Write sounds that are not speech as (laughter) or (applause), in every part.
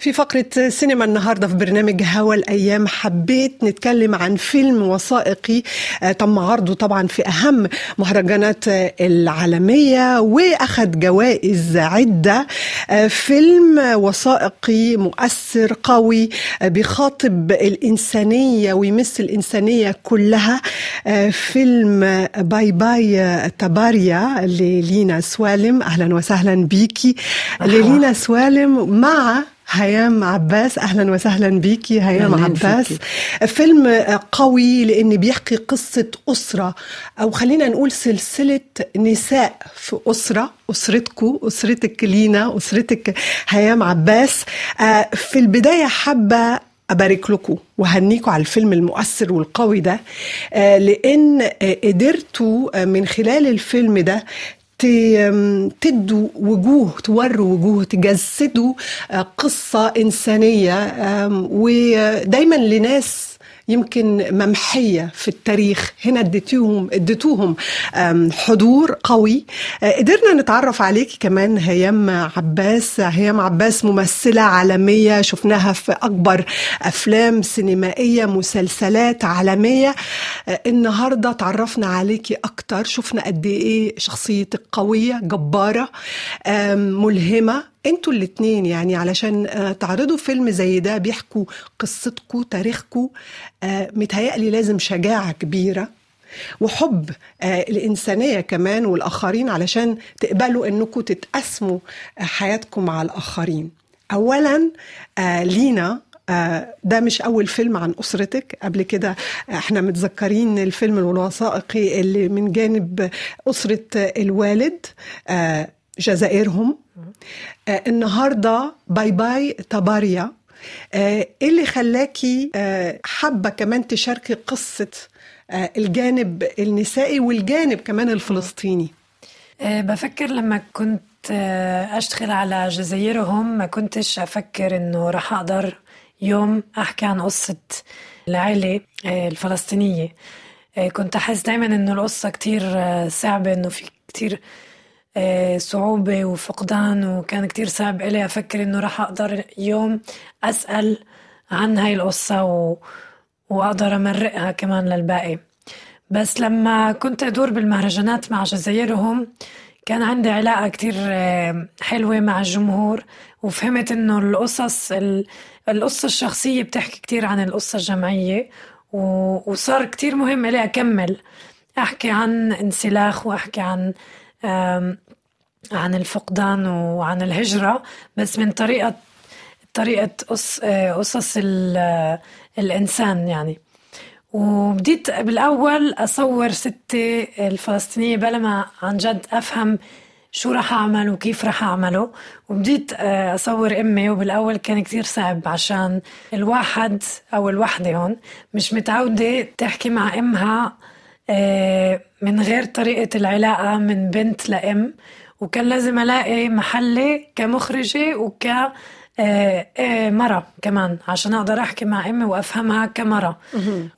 في فقرة سينما النهاردة في برنامج هوا الأيام حبيت نتكلم عن فيلم وثائقي تم عرضه طبعا في أهم مهرجانات العالمية وأخذ جوائز عدة. فيلم وثائقي مؤثر قوي بيخاطب الإنسانية ويمس الإنسانية كلها. فيلم باي باي طبريا للينا سويلم. أهلا وسهلا بيكي. للينا سوالم مع هيام عباس أهلا وسهلا بيكي هيام عباس فيكي. فيلم قوي لأن بيحكي قصة أسرة أو خلينا نقول سلسلة نساء في أسرة اسرتكم أسرتك لينا أسرتك هيام عباس في البداية حابة أبارك لكم وهنيكم على الفيلم المؤثر والقوي ده لأن قدرتوا من خلال الفيلم ده تدوا وجوه توروا وجوه تجسدوا قصة إنسانية ودايما لناس يمكن ممحية في التاريخ. هنا اديتوهم اديتوهم حضور قوي. قدرنا نتعرف عليكي كمان هيام عباس. هيام عباس ممثلة عالمية شفناها في أكبر أفلام سينمائية مسلسلات عالمية. النهاردة تعرفنا عليكي أكتر. شفنا قد إيه شخصيتك قوية جبارة ملهمة. أنتوا الاتنين يعني علشان تعرضوا فيلم زي ده بيحكوا قصتكم تاريخكم متهيألي لازم شجاعة كبيرة وحب الإنسانية كمان والآخرين علشان تقبلوا أنكم تتقسموا حياتكم مع الآخرين. أولا لينا ده مش أول فيلم عن أسرتك. قبل كده إحنا متذكرين الفيلم الوثائقي اللي من جانب أسرة الوالد جزائرهم. آه النهارده باي باي تباريا آه اللي خلاكي آه حابة كمان تشاركي قصة آه الجانب النسائي والجانب كمان الفلسطيني. آه بفكر لما كنت آه أشتغل على جزائرهم ما كنتش أفكر إنه راح أقدر يوم أحكي عن قصة العائله آه الفلسطينية. آه كنت أحس دايما إنه القصة كتير صعبة إنه في كتير صعوبة وفقدان وكان كتير صعب إلي أفكر إنه راح أقدر يوم أسأل عن هاي القصة و... وأقدر أمرقها كمان للباقي. بس لما كنت أدور بالمهرجانات مع جزائرهم كان عندي علاقة كتير حلوة مع الجمهور وفهمت إنه القصص القصة الشخصية بتحكي كتير عن القصة الجمعية و... وصار كتير مهم إلي أكمل. أحكي عن انسلاخ وأحكي عن عن الفقدان وعن الهجرة بس من طريقة طريقة قصص الإنسان يعني. وبديت بالأول أصور ستي الفلسطينية بلا ما عن جد أفهم شو رح أعمل وكيف رح أعمله. وبديت أصور أمي وبالأول كان كتير صعب عشان الواحد أو الوحدة هون مش متعودة تحكي مع أمها من غير طريقة العلاقة من بنت لأم وكان لازم ألاقي محلي كمخرجة وك مرة كمان عشان أقدر أحكي مع أمي وأفهمها كمرة.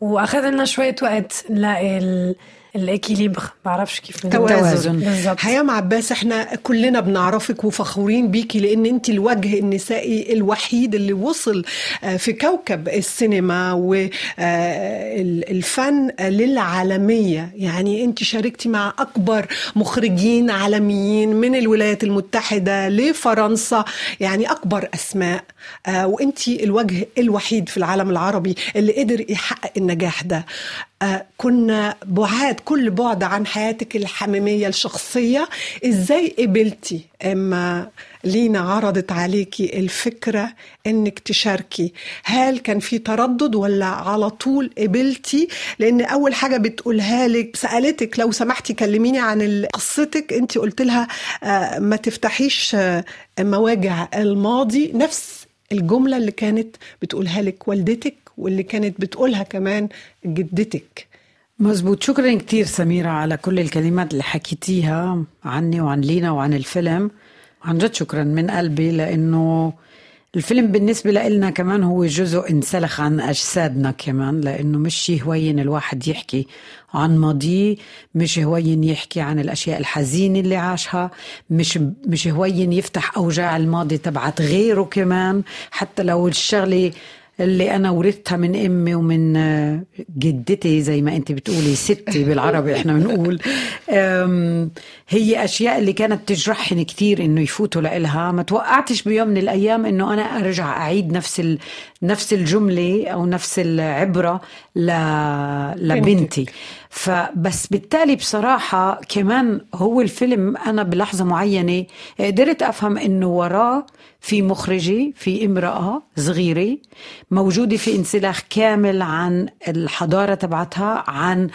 وأخذ لنا شوية وقت نلاقي الإكيليبر. بعرفش كيف توازن بالظبط هيام عباس إحنا كلنا بنعرفك وفخورين بيكي لأن أنت الوجه النسائي الوحيد اللي وصل في كوكب السينما والفن للعالمية. يعني أنت شاركتي مع أكبر مخرجين عالميين من الولايات المتحدة لفرنسا. يعني أكبر أسماء وأنت الوجه الوحيد في العالم العربي اللي قدر يحقق النجاح ده. كنا بعاد كل بعد عن حياتك الحميمية الشخصية. إزاي قبلتي أما لينا عرضت عليكي الفكرة إنك تشاركي؟ هل كان في تردد ولا على طول قبلتي؟ لأن أول حاجة بتقولها لك سألتك لو سمحتي كلميني عن قصتك. أنت قلت لها ما تفتحيش مواجع الماضي. نفس الجملة اللي كانت بتقولها لك والدتك. واللي كانت بتقولها كمان جدتك. مزبوط شكرا كتير سميرة على كل الكلمات اللي حكيتيها عني وعن لينا وعن الفيلم. عن جد شكرا من قلبي لأنه الفيلم بالنسبة لنا كمان هو جزء انسلخ عن أجسادنا كمان لأنه مش هوين الواحد يحكي عن ماضيه مش هوين يحكي عن الأشياء الحزينة اللي عاشها مش مش هوين يفتح أوجاع الماضي تبعت غيره كمان. حتى لو الشغلة اللي أنا ورثتها من أمي ومن آه، جدتي زي ما أنت بتقولي ستي بالعربي إحنا بنقول. هي أشياء اللي كانت تجرحني كثير إنه يفوتوا لإلها. ما توقعتش بيوم من الأيام إنه أنا أرجع أعيد نفس نفس الجملة أو نفس العبرة ل... لبنتي. فبس بالتالي بصراحة كمان هو الفيلم أنا بلحظة معينة قدرت أفهم إنه وراه في مخرجة في امرأة صغيرة موجودة في انسلاخ كامل عن الحضارة تبعتها عن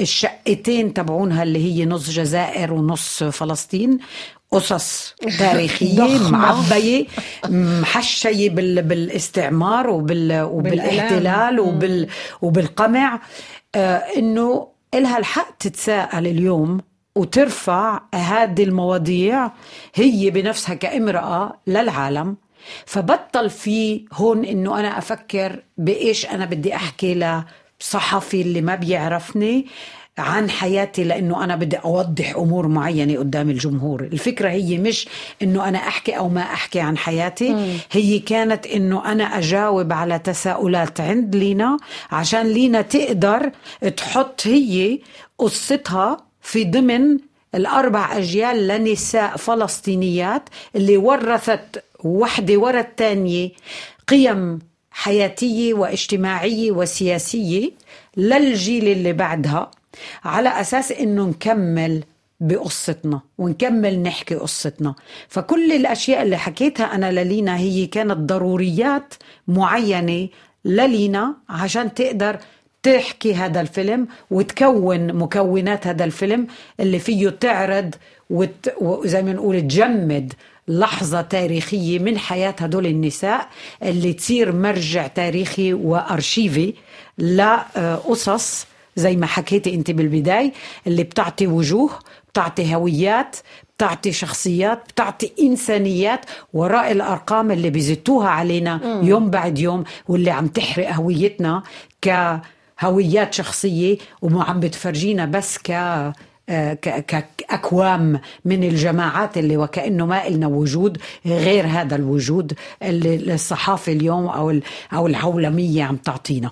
الشقتين تبعونها اللي هي نص جزائر ونص فلسطين قصص (laughs) تاريخية معبية محشية بالاستعمار وبال وبالاحتلال وبال وبالقمع. إنه إلها الحق تتساءل اليوم وترفع هذه المواضيع هي بنفسها كامرأة للعالم. فبطل في هون إنه أنا أفكر بإيش أنا بدي أحكي لصحفي اللي ما بيعرفني. عن حياتي لأنه أنا بدي أوضح أمور معينة قدام الجمهور. الفكرة هي مش إنه أنا أحكي أو ما أحكي عن حياتي. مم. هي كانت إنه أنا أجاوب على تساؤلات عند لينا عشان لينا تقدر تحط هي قصتها في ضمن الأربع أجيال لنساء فلسطينيات اللي ورثت وحدة ورا الثانية قيم حياتية واجتماعية وسياسية للجيل اللي بعدها. على أساس إنه نكمل بقصتنا ونكمل نحكي قصتنا. فكل الأشياء اللي حكيتها أنا للينا هي كانت ضروريات معينة للينا عشان تقدر تحكي هذا الفيلم وتكون مكونات هذا الفيلم اللي فيه تعرض وت... وزي ما نقول تجمد لحظة تاريخية من حياة هدول النساء اللي تصير مرجع تاريخي وأرشيفي لقصص زي ما حكيتي انت بالبداية اللي بتعطي وجوه بتعطي هويات بتعطي شخصيات بتعطي إنسانيات وراء الأرقام اللي بيزتوها علينا يوم بعد يوم واللي عم تحرق هويتنا ك هويات شخصية وما عم بتفرجينا بس ك آه، كأكوام من الجماعات اللي وكأنه ما إلنا وجود غير هذا الوجود اللي الصحافة اليوم أو أو العولمية عم تعطينا.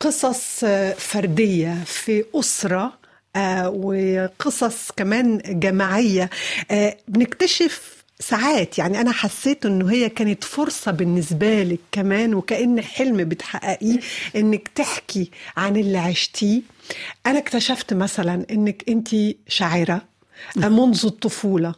قصص فردية في أسرة آه، وقصص كمان جماعية. آه، بنكتشف ساعات يعني أنا حسيت إنه هي كانت فرصة بالنسبة لك كمان وكأن حلم بتحققيه إنك تحكي عن اللي عشتيه. أنا اكتشفت مثلا إنك انت شاعرة منذ الطفولة.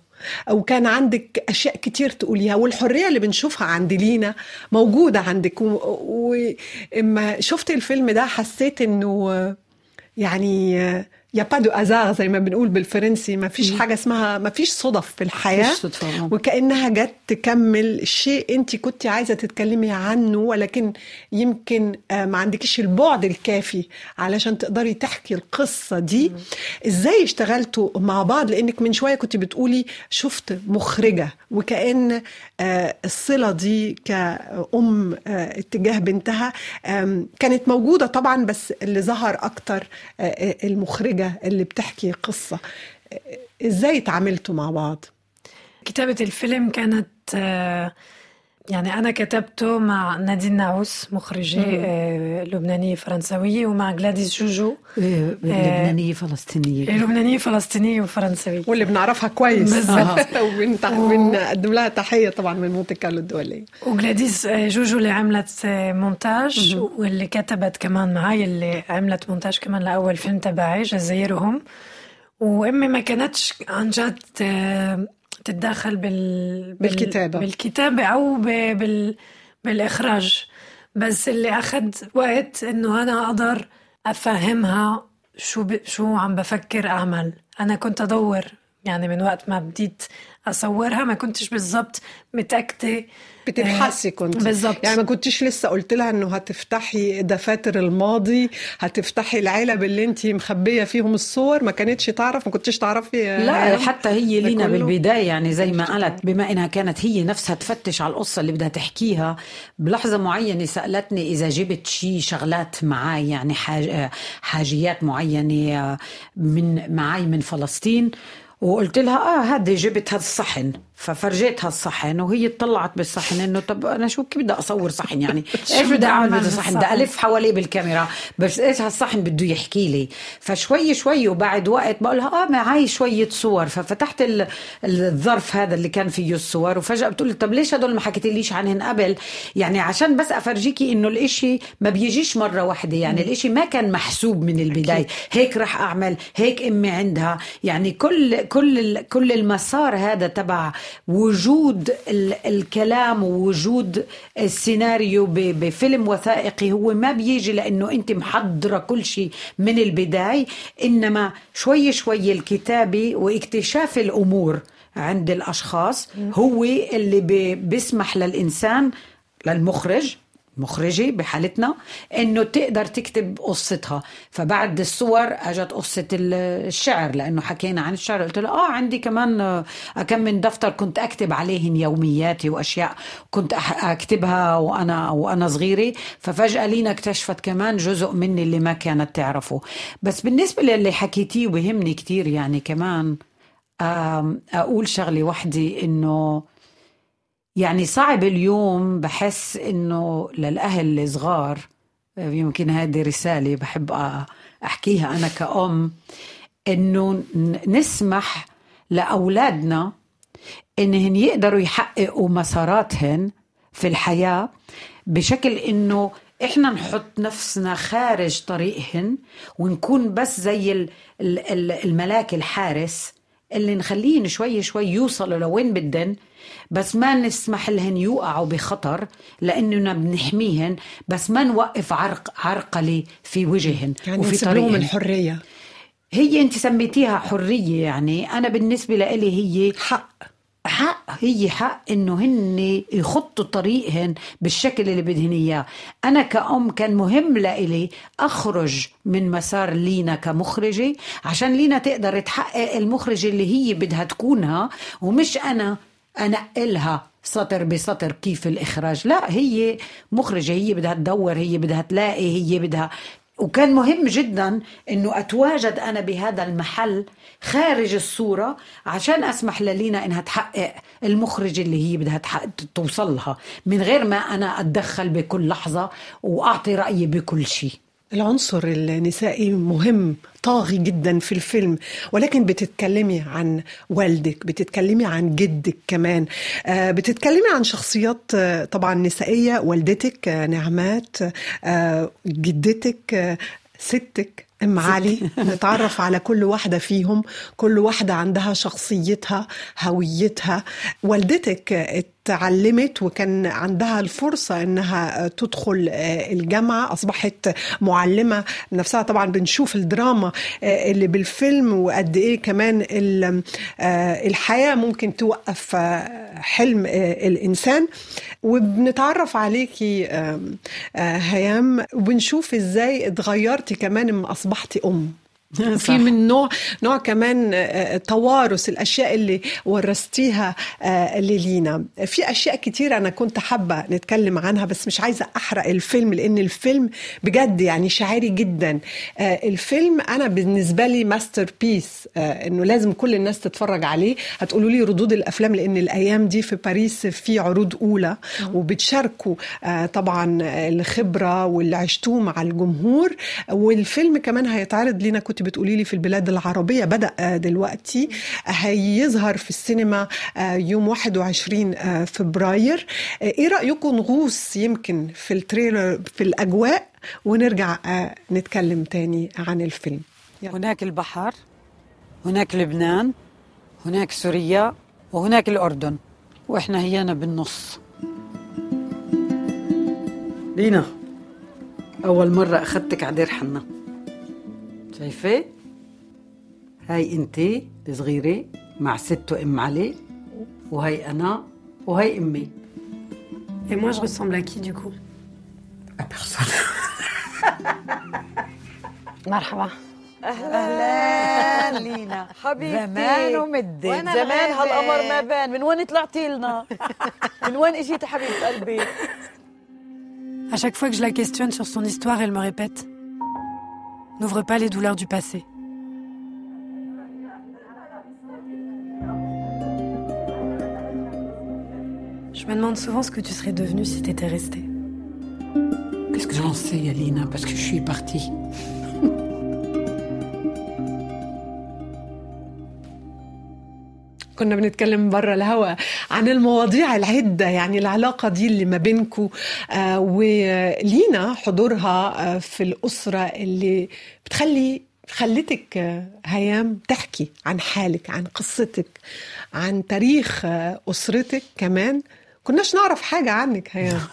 أو كان عندك أشياء كتير تقوليها والحرية اللي بنشوفها عند لينا موجودة عندك. وإما شفت الفيلم ده حسيت إنه يعني y'a pas de hasard زي ما بنقول بالفرنسي ما فيش حاجة اسمها ما فيش صدف في الحياة صدفة. وكأنها جت تكمل شيء أنت كنت عايزة تتكلمي عنه ولكن يمكن آه، ما عندكيش البعد الكافي علشان تقدري تحكي القصة دي. إزاي اشتغلتوا مع بعض؟ لأنك من شوية كنت بتقولي شفت مخرجة وكأن آه، الصلة دي كأم آه، اتجاه بنتها كانت موجودة طبعا بس اللي ظهر أكتر المخرجة حاجة اللي بتحكي قصة. إزاي تعاملتوا مع بعض؟ كتابة الفيلم كانت يعني أنا كتبته مع نادين ناوس مخرجة آه، لبنانية فرنسوية ومع جلاديس جوجو إيه، لبنانية فلسطينية. إيه، لبنانية فلسطينية وفرنسوية. واللي بنعرفها كويس. (laughs) وبنقدم لها تحية طبعا من مونتي كارلو الدولية. وجلاديس آه، جوجو اللي عملت آه، مونتاج واللي كتبت كمان معي اللي عملت مونتاج كمان لأول فيلم تبعي جزائرهم. وامي ما كانتش عن جد تتدخل بال... بالكتابة. بالكتابة أو بال... بالإخراج. بس اللي أخذ وقت إنه أنا أقدر أفهمها شو ب... شو عم بفكر أعمل. أنا كنت أدور يعني من وقت ما بديت أصورها ما كنتش بالضبط متأكدة بتبحثي كنت بالضبط. يعني ما كنتش لسه قلت لها إنه هتفتحي دفاتر الماضي هتفتحي العلب اللي انت مخبية فيهم الصور ما كانتش تعرف ما كنتش تعرفي لا حتى هي لينا كله؟ بالبداية يعني زي ما قالت بما إنها كانت هي نفسها تفتش على القصة اللي بدها تحكيها بلحظة معينة سألتني إذا جبت شي شغلات معي يعني حاج حاجيات معينة من معي من فلسطين. وقلت لها آه هذه جبت هذا الصحن. ففرجيتها الصحن وهي اطلعت بالصحن إنه طب أنا شو كيف بدي أصور صحن يعني؟ (laughs) إيش بدي أعمل بدي صحن بدي ألف حواليه بالكاميرا بس إيش هالصحن بده يحكي لي؟ فشوي شوي وبعد وقت بقول لها آه معي شوية صور ففتحت ال- الظرف هذا اللي كان فيه الصور وفجأة بتقول طب ليش هدول ما حكيتليش عنهن قبل؟ يعني عشان بس أفرجيكي إنه الإشي ما بيجيش مرة واحدة يعني الإشي ما كان محسوب من البداية هيك رح أعمل هيك أمي عندها يعني كل كل كل المسار هذا تبع وجود ال- الكلام ووجود السيناريو بفيلم وثائقي هو ما بيجي لأنه أنت محضرة كل شيء من البداية إنما شوي شوي الكتابة واكتشاف الأمور عند الأشخاص هو اللي بي- بيسمح للإنسان للمخرج مخرجة بحالتنا إنه تقدر تكتب قصتها. فبعد الصور أجت قصة ال- الشعر لأنه حكينا عن الشعر قلت له آه عندي كمان آه، كم من دفتر كنت أكتب عليهن يومياتي وأشياء كنت أكتبها وأنا وأنا صغيرة. ففجأة لينا اكتشفت كمان جزء مني اللي ما كانت تعرفه. بس بالنسبة للي حكيتيه وبهمني كتير يعني كمان أقول شغلة وحدة إنه يعني صعب اليوم بحس إنه للأهل الصغار يمكن هذه رسالة بحب أحكيها أنا كأم إنه نسمح لأولادنا انهم يقدروا يحققوا مساراتهن في الحياة بشكل إنه إحنا نحط نفسنا خارج طريقهن ونكون بس زي ال- ال- ال- الملاك الحارس اللي نخليهن شوي شوي يوصلوا لوين بدن بس ما نسمح لهن يوقعوا بخطر لأننا بنحميهن بس ما نوقف عرق عرقلة في وجههن يعني وفي طريقهن. الحريه هي انت سميتيها حرية يعني. أنا بالنسبة لإلي هي حق. حق هي حق إنه هن يخطوا طريقهن بالشكل اللي بدهن إياه. أنا كأم كان مهم لإلي أخرج من مسار لينا كمخرجة عشان لينا تقدر تحقق المخرجة اللي هي بدها تكونها ومش أنا أنقلها سطر بسطر كيف الإخراج. لا هي مخرجة هي بدها تدور هي بدها تلاقي هي بدها وكان مهم جدا إنه أتواجد أنا بهذا المحل خارج الصورة عشان أسمح للينا إنها تحقق المخرج اللي هي بدها توصلها من غير ما أنا أتدخل بكل لحظة وأعطي رأيي بكل شيء. العنصر النسائي مهم طاغي جدا في الفيلم. ولكن بتتكلمي عن والدك بتتكلمي عن جدك كمان. آه، بتتكلمي عن شخصيات آه، طبعا نسائية والدتك آه، نعمات جدتك ستك أم علي. (laughs) نتعرف على كل واحدة فيهم. كل واحدة عندها شخصيتها هويتها. والدتك اتعلمت وكان عندها الفرصة إنها تدخل الجامعة. أصبحت معلمة. نفسها طبعا بنشوف الدراما اللي بالفيلم وقد إيه كمان ال- الحياة ممكن توقف حلم الإنسان. وبنتعرف عليكي آه، هيام. وبنشوف إزاي اتغيرتي كمان لما اصبحتي أم. (laughs) في من نوع نوع كمان آه، توارث الأشياء اللي ورثتيها آه، للينا. في أشياء كتير أنا كنت حابة نتكلم عنها بس مش عايزة أحرق الفيلم لأن الفيلم بجد يعني شاعري جدا. آه، الفيلم أنا بالنسبة لي masterpiece إنه لازم كل الناس تتفرج عليه. هتقولوا لي ردود الأفلام لأن الأيام دي في باريس في عروض أولى وبتشاركوا آه، طبعا الخبرة واللي عشتوه مع الجمهور. والفيلم كمان هيتعرض لينا كنت بتقولي لي في البلاد العربية بدأ آه، دلوقتي هيظهر في السينما آه، يوم 21 آه، فبراير. آه، إيه رأيكم نغوص يمكن في ال trailer في الأجواء؟ ونرجع آه، نتكلم تاني عن الفيلم. يلا. هناك البحر هناك لبنان هناك سوريا وهناك الأردن وإحنا هيانا بالنص. لينا أول مرة أخدتك على دير حنا. شايفة؟ هاي أنت الصغيرة مع ست وأم علي وهي انا وهي امي Et moi, je ressemble à qui du coup À personne. مرحبا اهلا لينا حبيبتي زمان ومدت. وانا زمان هالقمر ما بان من وين طلعتي لنا من وين اجيتي حبيبه قلبي À chaque fois que je la questionne sur son histoire, elle me répète N'ouvre pas les douleurs du passé. Je me demande souvent ce que tu serais devenue si t'étais restée. Qu'est-ce que j'en sais, Alina, parce que je suis partie. كنا بنتكلم برا الهوا عن المواضيع العدة يعني العلاقة دي اللي ما بينكم آه ولينا حضورها آه في الأسرة اللي بتخلي خلتك آه هيام تحكي عن حالك عن قصتك عن تاريخ أسرتك كمان. كناش نعرف حاجة عنك هيام. (laughs)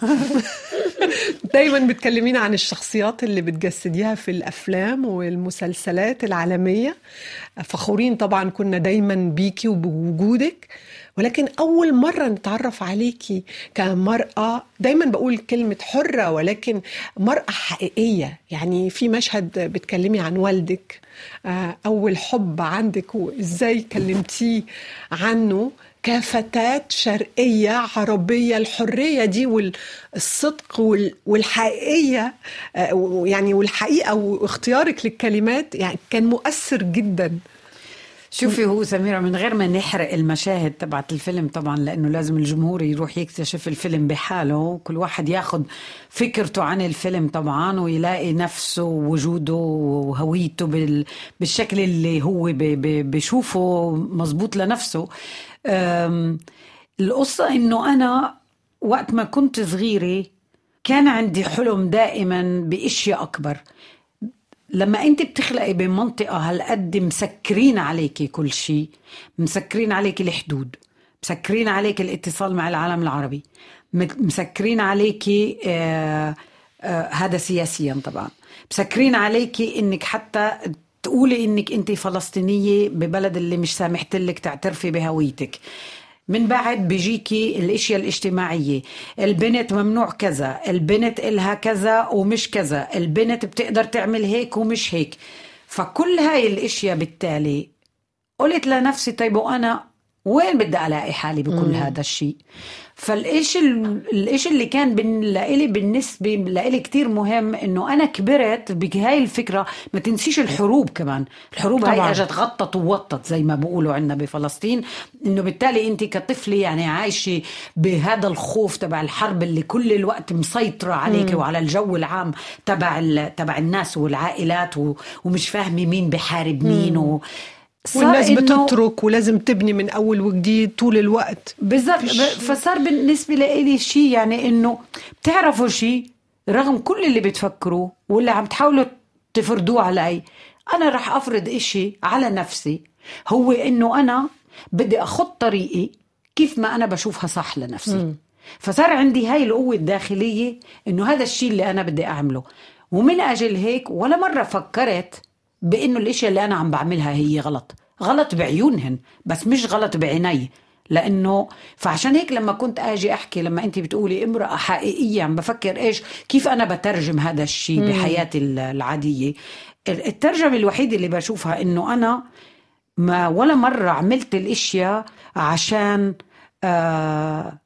دايما بتكلمينا عن الشخصيات اللي بتجسديها في الأفلام والمسلسلات العالمية. فخورين طبعا كنا دايما بيكي وبوجودك. ولكن أول مرة نتعرف عليكي كمرأة دايما بقول كلمة حرة ولكن مرأة حقيقية. يعني في مشهد بتكلمي عن والدك آه، أول حب عندك وإزاي كلمتيه عنه. كفتاة شرقية عربية الحرية دي والصدق وال- والحقيقية آه، يعني والحقيقة واختيارك للكلمات يعني كان مؤثر جدا شوفي هو سميرة من غير ما نحرق المشاهد تبعت الفيلم طبعا لأنه لازم الجمهور يروح يكتشف الفيلم بحاله كل واحد ياخد فكرته عن الفيلم طبعا ويلاقي نفسه ووجوده وهويته بال... بالشكل اللي هو. بشوفه مزبوط لنفسه. القصة إنه أنا وقت ما كنت صغيرة كان عندي حلم دائما بأشياء أكبر. لما أنت بتخلقي بمنطقة هالقد مسكرين عليكي كل شيء مسكرين عليكي الحدود مسكرين عليكي الاتصال مع العالم العربي مسكرين عليكي آه آه هذا سياسيا طبعا مسكرين عليكي إنك حتى تقولي إنك انت فلسطينية ببلد اللي مش سامحت لك تعترفي بهويتك. من بعد بيجيكي الإشياء الاجتماعية. البنت ممنوع كذا البنت إلها كذا ومش كذا البنت بتقدر تعمل هيك ومش هيك. فكل هاي الإشياء بالتالي قلت لنفسي طيب وأنا وين بدي ألاقي حالي بكل هذا الشيء؟ فالإشي الإشي اللي كان لإلي بالنسبة لإلي كتير مهم إنه أنا كبرت بهاي الفكرة. ما تنسيش الحروب كمان. الحروب طبعاً. هاي أجت غطت ووطت زي ما بقولوا عندنا بفلسطين. إنه بالتالي أنت كطفلة يعني عايشة بهذا الخوف تبع الحرب اللي كل الوقت مسيطرة عليك وعلى الجو العام تبع تبع الناس والعائلات و- ومش فاهمة مين بحارب مين و صار والناس بتترك ولازم تبني من أول وجديد طول الوقت. بالضبط فصار بالنسبة لإلي شيء يعني إنه بتعرفوا شيء رغم كل اللي بتفكروه واللي عم تحاولوا تفرضوه علي أنا رح أفرض إشي على نفسي هو إنه أنا بدي أخط طريقي كيف ما أنا بشوفها صح لنفسي. فصار عندي هاي القوة الداخلية إنه هذا الشيء اللي أنا بدي أعمله. ومن أجل هيك ولا مرة فكرت بإنه الإشياء اللي أنا عم بعملها هي غلط. غلط بعيونهن بس مش غلط بعيني لأنه فعشان هيك لما كنت آجي أحكي لما انت بتقولي امرأة حقيقية عم بفكر إيش كيف أنا بترجم هذا الشيء بحياتي ال- العادية. الترجمة الوحيدة اللي بشوفها إنه أنا ما ولا مرة عملت الإشياء عشان آه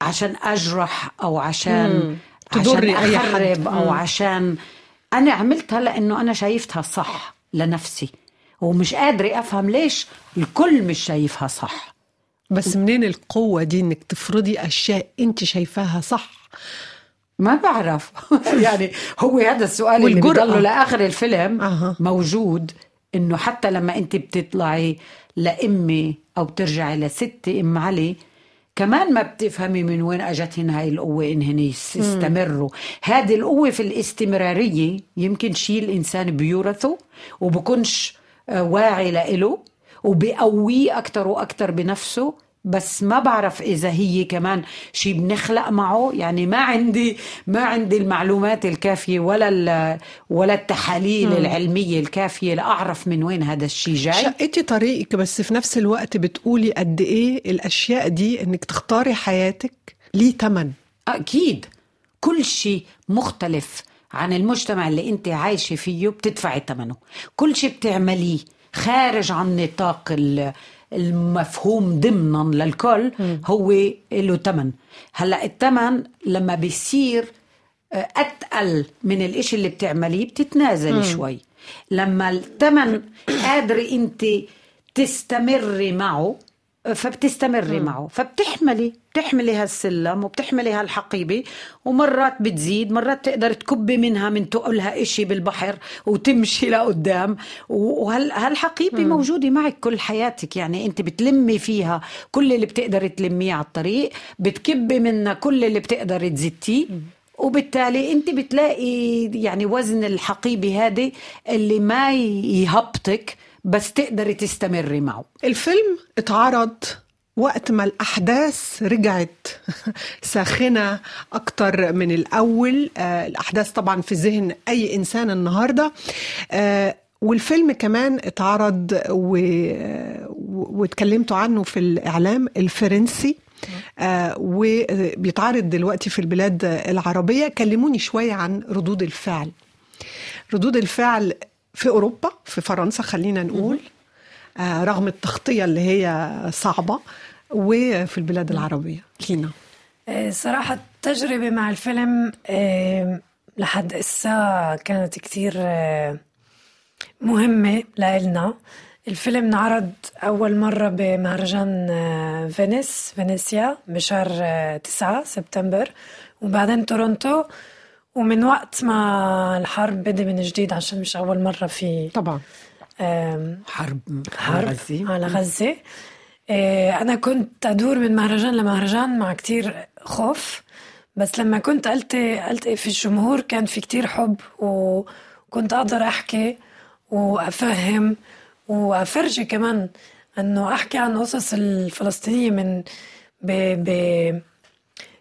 عشان أجرح أو عشان تضري عشان. أخرب أو عشان أنا عملتها لأنه أنا شايفتها صح لنفسي ومش قادرة أفهم ليش الكل مش شايفها صح بس منين القوة دي إنك تفرضي أشياء أنت شايفاها صح ما بعرف (laughs) يعني هو هذا السؤال اللي. بيضله لآخر الفيلم أها. موجود إنه حتى لما أنت بتطلعي لأمي أو بترجعي لستي أم علي كمان ما بتفهمي من وين أجتهن هاي القوة انهن يس- يستمروا. هذه القوة في الاستمرارية يمكن شيء الانسان بيورثه وبكونش آه، واعي لإله وبقويه أكثر وأكثر بنفسه بس ما بعرف إذا هي كمان شيء بنخلق معه. يعني ما عندي ما عندي المعلومات الكافية ولا ولا التحاليل العلمية الكافية لأعرف من وين هذا الشيء جاي. شقتي طريقك بس في نفس الوقت بتقولي قد إيه الأشياء دي إنك تختاري حياتك ليه تمن. أكيد. كل شيء مختلف عن المجتمع اللي أنت عايشة فيه بتدفعي ثمنه كل شيء بتعمليه خارج عن نطاق ال- المفهوم ضمنا للكل هو له ثمن هلأ الثمن لما بيصير آه، أتقل من الإشي اللي بتعمليه بتتنازلي شوي. لما الثمن قادرة أنت تستمري معه فبتستمري معه. فبتحملي بتحملي هالسلم وبتحملي هالحقيبة. ومرات بتزيد مرات تقدر تكبي منها من تقلها إشي بالبحر وتمشي لقدام. وهالحقيبة موجودة معك كل حياتك. يعني أنت بتلمي فيها كل اللي بتقدر تلميه على الطريق بتكبي منها كل اللي بتقدر تزتيه وبالتالي أنت بتلاقي يعني وزن الحقيبة هذه اللي ما يهبطك. بس تقدري تستمري معه. الفيلم اتعرض وقت ما الأحداث رجعت (laughs) ساخنة أكتر من الأول. آه الأحداث طبعا في ذهن أي إنسان النهاردة. آه والفيلم كمان اتعرض و... واتكلمتوا عنه في الإعلام الفرنسي. آه وبيتعرض دلوقتي في البلاد العربية. كلموني شوية عن ردود الفعل. ردود الفعل في أوروبا في فرنسا خلينا نقول آه رغم التغطية اللي هي صعبة وفي البلاد العربية. لينا. آه، صراحة التجربة مع الفيلم لحد إسا كانت كتير آه، مهمة لإلنا. الفيلم انعرض أول مرة بمهرجان فينيس فينيسيا بشهر آه، تسعة سبتمبر وبعدين تورونتو. ومن وقت ما الحرب بدي من جديد عشان مش أول مرة في طبعا حرب حرب غزة. على غزة إيه، أنا كنت أدور من مهرجان لمهرجان مع كتير خوف بس لما كنت ألتقي ألتقي في الجمهور كان في كتير حب وكنت أقدر أحكي وأفهم وأفرجي كمان إنه أحكي عن قصص الفلسطينية من ب ب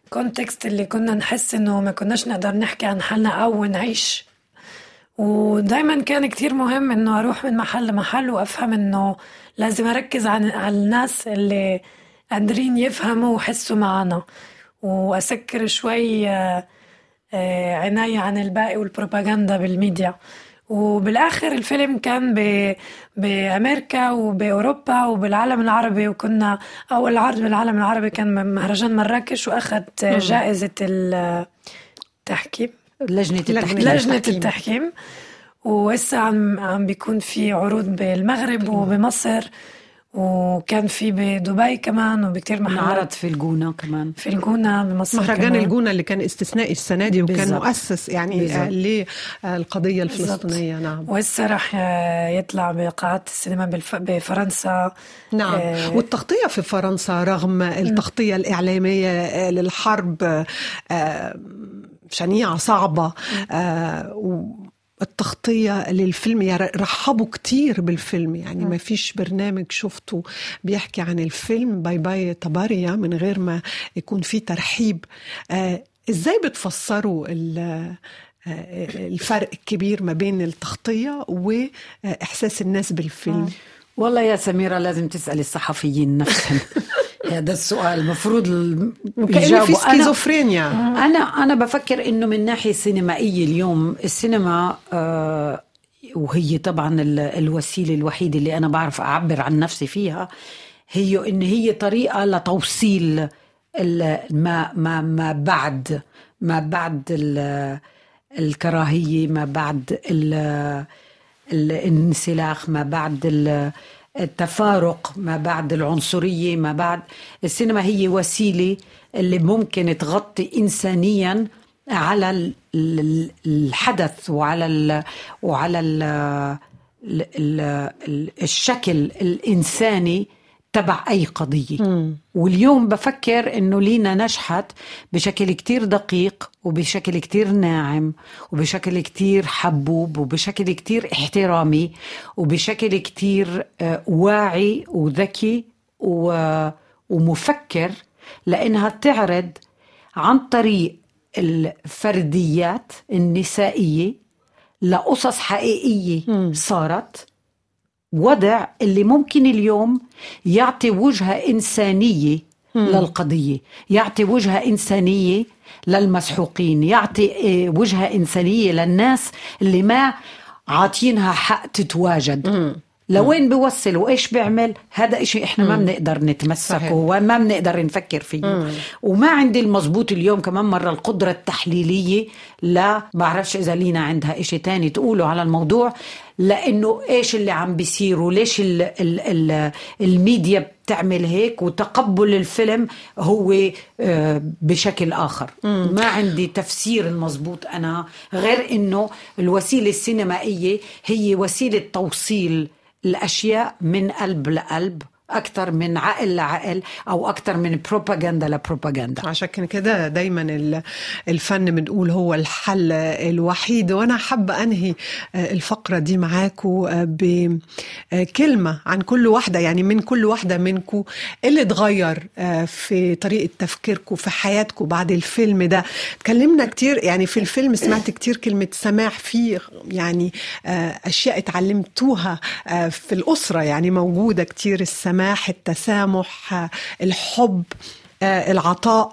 كونتكست اللي كنا نحس إنه ما كناش نقدر نحكي عن حالنا أو نعيش. ودايما كان كتير مهم إنه أروح من محل لمحل وأفهم إنه لازم أركز عن على الناس اللي قادرين يفهموا ويحسوا معنا. وأسكر شوي آه، آه، عناية عن الباقي والبروباغندا بالميديا. وبالآخر الفيلم كان ب... بأمريكا وبأوروبا وبالعالم العربي وكنا أول عرض بالعالم العربي كان مهرجان مراكش وأخذ جائزة التحكيم. لجنة التحكيم. التحكيم. التحكيم. وهسه عم عم بيكون في عروض بالمغرب وبمصر. وكان في بدبي كمان وبكتير محلات انعرض في الجونة كمان في الجونة بمصر مهرجان كمان. الجونة اللي كان استثنائي السنة دي وكان بالظبط. مؤسس يعني. آه، للقضية بالظبط. الفلسطينية نعم وهسه رح يطلع بقاعات السينما بالف... بفرنسا نعم آه، والتغطية في فرنسا رغم التغطية الإعلامية آه، للحرب آه، شنيعة صعبة آه، التغطية للفيلم يعني رحبوا كتير بالفيلم يعني ما فيش برنامج شفته بيحكي عن الفيلم باي باي طبريا من غير ما يكون في ترحيب. آه، إزاي بتفسروا ال- آه، الفرق الكبير ما بين التغطية وإحساس الناس بالفيلم؟ والله يا سميرة لازم تسألي الصحفيين نفسهم (laughs) هذا السؤال المفروض وكأنه في يجاوبوا. أنا سكيزوفرينيا أنا أنا بفكر إنه من ناحية سينمائية اليوم السينما آه وهي طبعا ال- الوسيلة الوحيدة اللي أنا بعرف أعبر عن نفسي فيها هي إن هي طريقة لتوصيل ما ما ما بعد ما بعد ال- الكراهية ما بعد ال- الانسلاخ ما بعد ال- التفارق ما بعد العنصرية ما بعد السينما هي وسيلة اللي ممكن تغطي إنسانيا على ال- ال- الحدث وعلى ال وعلى ال الشكل الإنساني تبع أي قضية. واليوم بفكر إنه لينا نجحت بشكل كتير دقيق وبشكل كتير ناعم وبشكل كتير حبوب وبشكل كتير احترامي وبشكل كتير آه، واعي وذكي و ومفكر لإنها تعرض عن طريق الفرديات النسائية لقصص حقيقية صارت. وضع اللي ممكن اليوم يعطي وجهة إنسانية للقضية يعطي وجهة إنسانية للمسحوقين يعطي آه، وجهة إنسانية للناس اللي ما عاطينها حق تتواجد. لوين بيوصل وإيش بيعمل هذا إشي إحنا ما بنقدر نتمسكه وما بنقدر نفكر فيه. وما عندي المزبوط اليوم كمان مرة القدرة التحليلية لا بعرفش إذا لينا عندها إشي تاني تقوله على الموضوع لأنه إيش اللي عم بيصير وليش ال ال ال الميديا بتعمل هيك وتقبل الفيلم هو آه، بشكل آخر. ما عندي تفسير المزبوط أنا غير إنه الوسيلة السينمائية هي وسيلة توصيل الأشياء من قلب لقلب. أكثر من عقل لعقل أو أكثر من بروباغندا لبروباغندا عشان كده دايما ال- الفن بنقول هو الحل الوحيد وأنا حابة أنهي آه، الفقرة دي معاكم بكلمه عن كل واحدة يعني من كل واحدة منكم اللي اتغير آه، في طريقة تفكيركم في حياتكم بعد الفيلم ده. اتكلمنا كتير يعني في الفيلم سمعت كتير كلمة سماح فيه يعني آه، أشياء اتعلمتوها آه، في الأسرة يعني موجودة كتير السماح. التسامح آه، الحب آه، العطاء.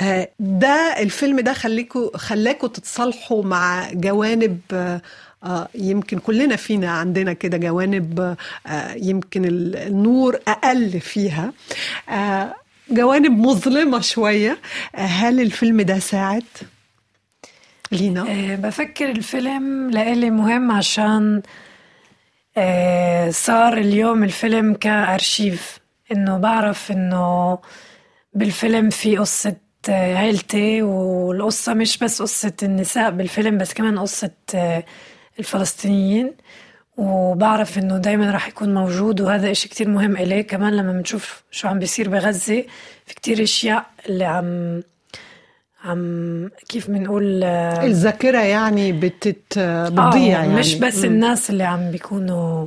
آه، ده الفيلم ده خليكوا خلاكوا تتصالحوا مع جوانب آه، يمكن كلنا فينا عندنا كده جوانب يمكن ال- النور أقل فيها. جوانب مظلمة شوية. آه، هل الفيلم ده ساعد؟ لينا؟ بفكر الفيلم لإلي مهم عشان صار اليوم الفيلم كأرشيف إنه بعرف إنه بالفيلم في قصة آه، عيلتي والقصة مش بس قصة النساء بالفيلم بس كمان قصة آه، الفلسطينيين. وبعرف إنه دايما راح يكون موجود وهذا إشي كتير مهم إليه. كمان لما بنشوف شو عم بيصير بغزة في كتير أشياء اللي عم عم كيف بنقول آه، الذاكرة يعني بتت بتضيع آه، يعني. مش بس. الناس اللي عم بيكونوا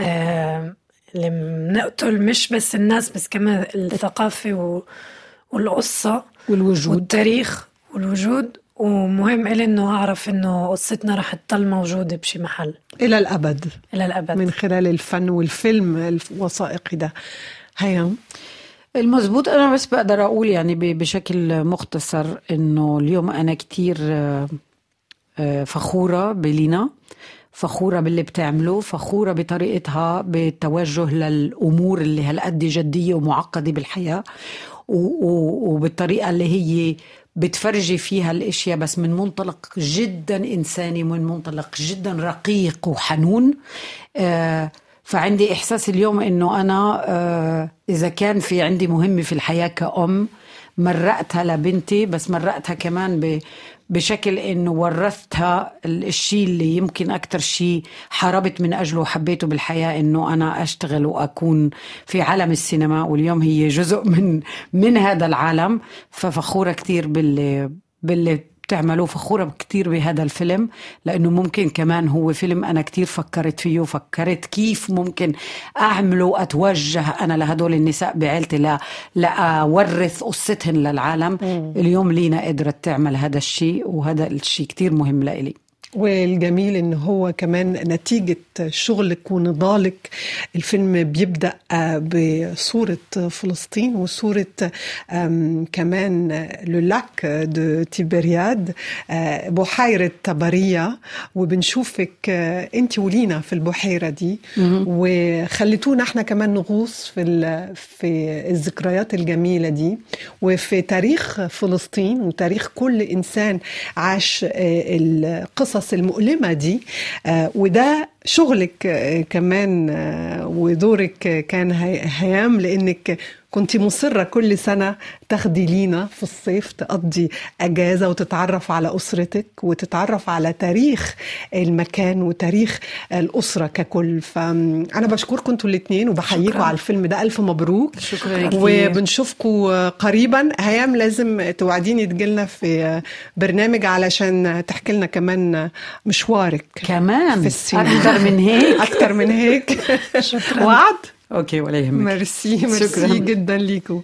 آه اللي بنقتل مش بس الناس بس كمان الثقافة و- والقصة والوجود. والتاريخ والوجود. ومهم إلي إنه أعرف إنه قصتنا رح تضل موجودة بشي محل. إلى الأبد. إلى الأبد. من خلال الفن والفيلم الوثائقي ده. هيام المزبوط أنا بس بقدر أقول يعني بشكل مختصر إنه اليوم أنا كتير آه، آه، فخورة بلينا فخورة باللي بتعمله فخورة بطريقتها بالتوجه للأمور اللي هالقد جدية ومعقدة بالحياة وبالطريقة اللي هي بتفرجي فيها الأشياء بس من منطلق جدا إنساني من منطلق جدا رقيق وحنون آه فعندي إحساس اليوم إنه أنا آه إذا كان في عندي مهمة في الحياة كأم مرقتها لبنتي بس مرقتها كمان بشكل إنه ورثتها الشيء اللي يمكن أكثر شيء حاربت من أجله وحبيته بالحياة إنه أنا أشتغل وأكون في عالم السينما واليوم هي جزء من من هذا العالم. ففخورة كثير باللي باللي بتعملوا فخورة كتير بهذا الفيلم لأنه ممكن كمان هو فيلم أنا كتير فكرت فيه وفكرت كيف ممكن أعمله وأتوجه أنا لهدول النساء بعيلتي لا لأورث قصتهن للعالم. اليوم لينا قدرت تعمل هذا الشيء وهذا الشيء كتير مهم لإلي. والجميل إن هو كمان نتيجة شغلك ونضالك الفيلم بيبدأ آه، بصورة فلسطين وصورة آم، كمان le lac de Tibériade بحيرة طبرية. وبنشوفك آه، انت ولينا في البحيرة دي. وخليتونا إحنا كمان نغوص في في الذكريات الجميلة دي. وفي تاريخ فلسطين وتاريخ كل إنسان عاش آه، القصص المؤلمة دي آه، وده شغلك آه، كمان آه، ودورك كان هي- هيام لأنك كنت مصرة كل سنة تاخدي لينا في الصيف تقضي أجازة وتتعرف على أسرتك وتتعرف على تاريخ المكان وتاريخ الأسرة ككل. فأنا بشكركم أنتوا الاثنين وبحييكم. على الفيلم ده. ألف مبروك. شكراً. وبنشوفكم قريبا. هيام لازم توعديني تجيلنا في برنامج علشان تحكي لنا كمان مشوارك كمان؟ في السينما. أكثر من هيك؟ (laughs) أكتر من هيك. شكراً. وعد. okay ولا يهمك merci merci. جدا ليكم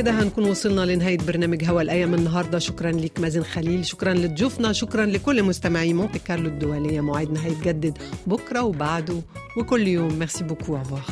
وبكده هنكون وصلنا لنهاية برنامج هوا الأيام النهاردة. شكرا لك مازن خليل شكرا لضيوفنا شكرا لكل مستمعي مونتي كارلو الدولية. موعدنا هيتجدد بكرة وبعده وكل يوم. ميرسي بوكو أفوار